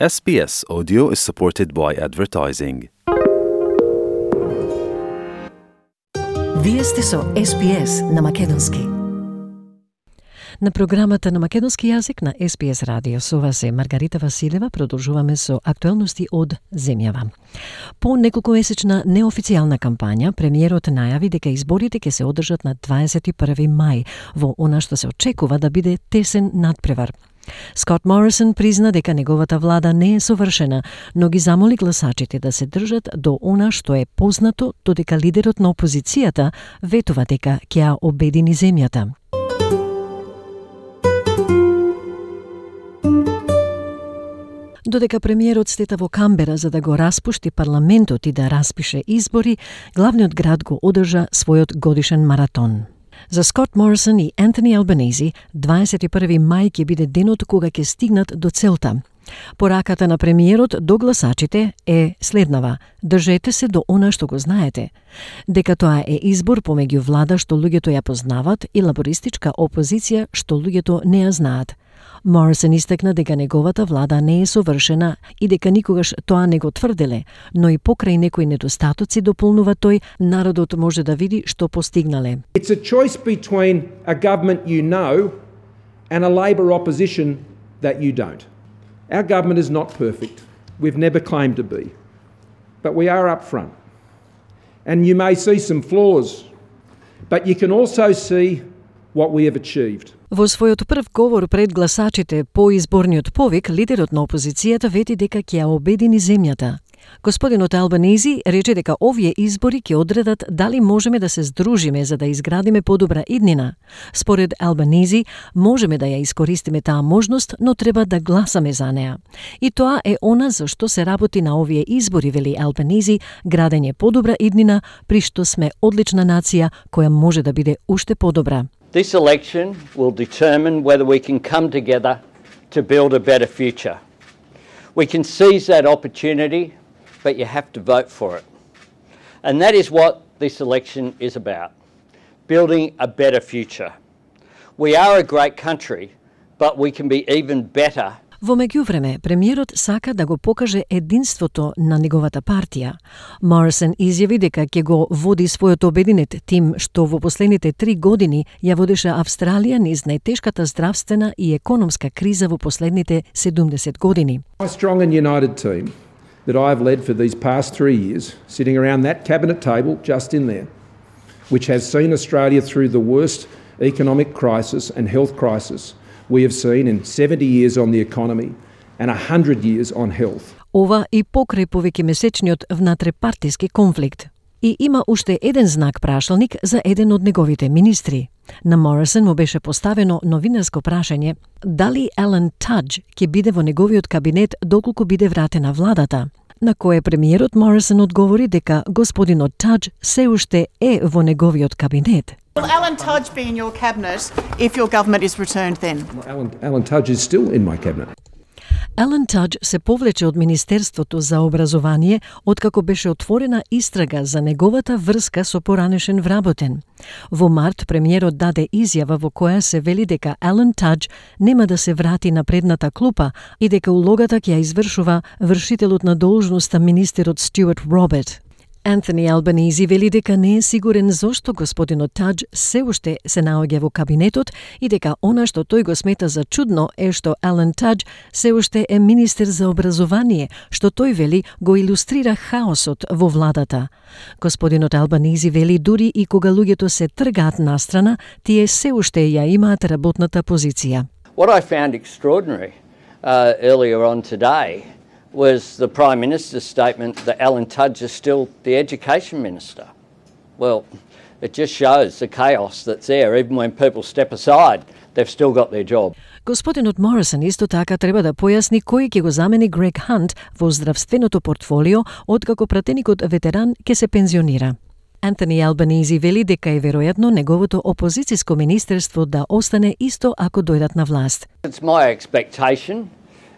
SBS Audio is supported by advertising. Вие сте со SPS на Македонски. На програмата на македонски јазик на SPS радио со вас е Маргарита Василева. Продолжуваме со актуелности од земјава. По неколку месечна неофицијална кампања, премиерот најави дека изборите ќе се одржат на 21 мај во она што се очекува да биде тесен надпревар Скот Морисон призна дека неговата влада не е совршена, но ги замоли гласачите да се држат до она што е познато, додека лидерот на опозицијата ветува дека ќе ја обедини земјата. Додека премиерот стета во Камбера за да го распушти парламентот и да распише избори, главниот град го одржа својот годишен маратон. За Скот Морисон и Ентони Албанези, 21 мај ќе биде денот кога ќе стигнат до целта. Пораката на премиерот до гласачите е следнава. Држете се до она што го знаете. Дека тоа е избор помеѓу влада што луѓето ја познават и лабористичка опозиција што луѓето не ја знаат. Морисон истакна дека неговата влада не е совршена и дека никогаш тоа не го тврделе, но и покрај некои недостатоци дополнува тој, народот може да види што постигнале. It's a choice between a government you know and a Labor opposition that you don't. Our government is not perfect. We've never claimed to be. But we are up front. And you may see some flaws, but you can also see what we have achieved. Во својот прв говор пред гласачите по изборниот повик, лидерот на опозицијата вети дека ќе ја обедини земјата. Господинот Албанези рече дека овие избори ќе одредат дали можеме да се здружиме за да изградиме подобра иднина. Според Албанези, можеме да ја искористиме таа можност, но треба да гласаме за неа. И тоа е она за што се работи на овие избори, вели Албанези, градење подобра иднина, при што сме одлична нација која може да биде уште подобра. This election will determine whether we can come together to build a better future. We can seize that opportunity, but you have to vote for it. And that is what this election is about building a better future. We are a great country, but we can be even better Во меѓувреме, премиерот сака да го покаже единството на неговата партија. Морисон изјави дека ќе го води својот обединет тим што во последните три години ја водеше Австралија низ најтешката здравствена и економска криза во последните 70 години. My strong and united team that I have led for these past three years, sitting around that cabinet table just in there, which has seen Australia through the worst economic crisis and health crisis we have seen in 70 years on the economy and 100 years on health. Ова и покрај повеќемесечниот внатрепартиски конфликт. И има уште еден знак прашалник за еден од неговите министри. На Морисон му беше поставено новинарско прашање дали Елен Тадж ќе биде во неговиот кабинет доколку биде вратена владата. На кое премиерот Морисон одговори дека господинот Тадж се уште е во неговиот кабинет. Will Alan Tudge be in your cabinet if your government is returned then? Alan, Alan Tudge is still in my cabinet. Елен Тадж се повлече од Министерството за образование откако беше отворена истрага за неговата врска со поранешен вработен. Во март премиерот даде изјава во која се вели дека Елен Тадж нема да се врати на предната клупа и дека улогата ќе ја извршува вршителот на должноста министерот Стюарт Роберт. Антони Албанези вели дека не е сигурен зошто господинот Тадж се уште се наоѓа во кабинетот и дека она што тој го смета за чудно е што Ален Тадж се уште е министер за образование, што тој вели го илустрира хаосот во владата. Господинот Албанези вели дури и кога луѓето се тргаат настрана, тие се уште ја имаат работната позиција. What I found extraordinary uh, earlier on today was the Prime Minister's statement that Alan Tudge is still the Education Minister. Well, it just shows the chaos that's there. Even when people step aside, they've still got their job. Господинот Морисон исто така треба да појасни кој ќе го замени Грег Хант во здравственото портфолио откако пратеникот ветеран ќе се пензионира. Антони Албанези вели дека е веројатно неговото опозицијско министерство да остане исто ако дојдат на власт. It's my expectation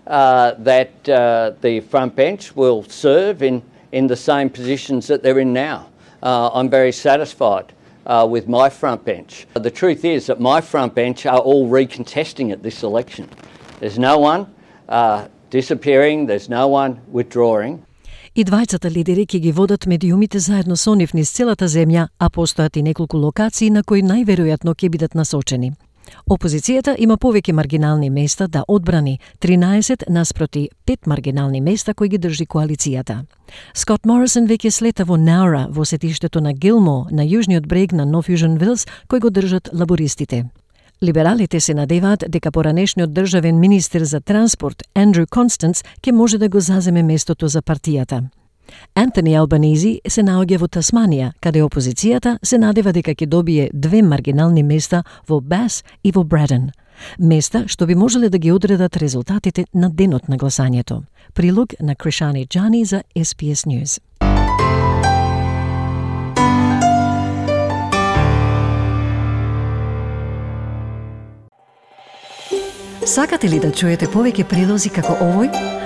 uh, that uh, the front bench will serve in, in the same positions that they're in now. Uh, I'm very satisfied uh, with my front bench. The truth is that my front bench are all recontesting at this election. There's no one uh, disappearing, there's no one withdrawing. И двајцата лидери ќе ги водат медиумите заедно со нив низ целата земја, а постојат и неколку локации на кои најверојатно ќе бидат насочени. Опозицијата има повеќе маргинални места да одбрани, 13 наспроти 5 маргинални места кои ги држи коалицијата. Скот Морисон веќе слета во Наура, во сетиштето на Гилмо, на јужниот брег на Нов Южен Вилс, кој го држат лабористите. Либералите се надеваат дека поранешниот државен министер за транспорт Андрю Констанс ќе може да го заземе местото за партијата. Антони Албанизи се наоѓа во Тасманија, каде опозицијата се надева дека ќе добие две маргинални места во Бас и во Бреден. Места што би можеле да ги одредат резултатите на денот на гласањето. Прилог на Кришани Джани за SPS News. Сакате ли да чуете повеќе прилози како овој?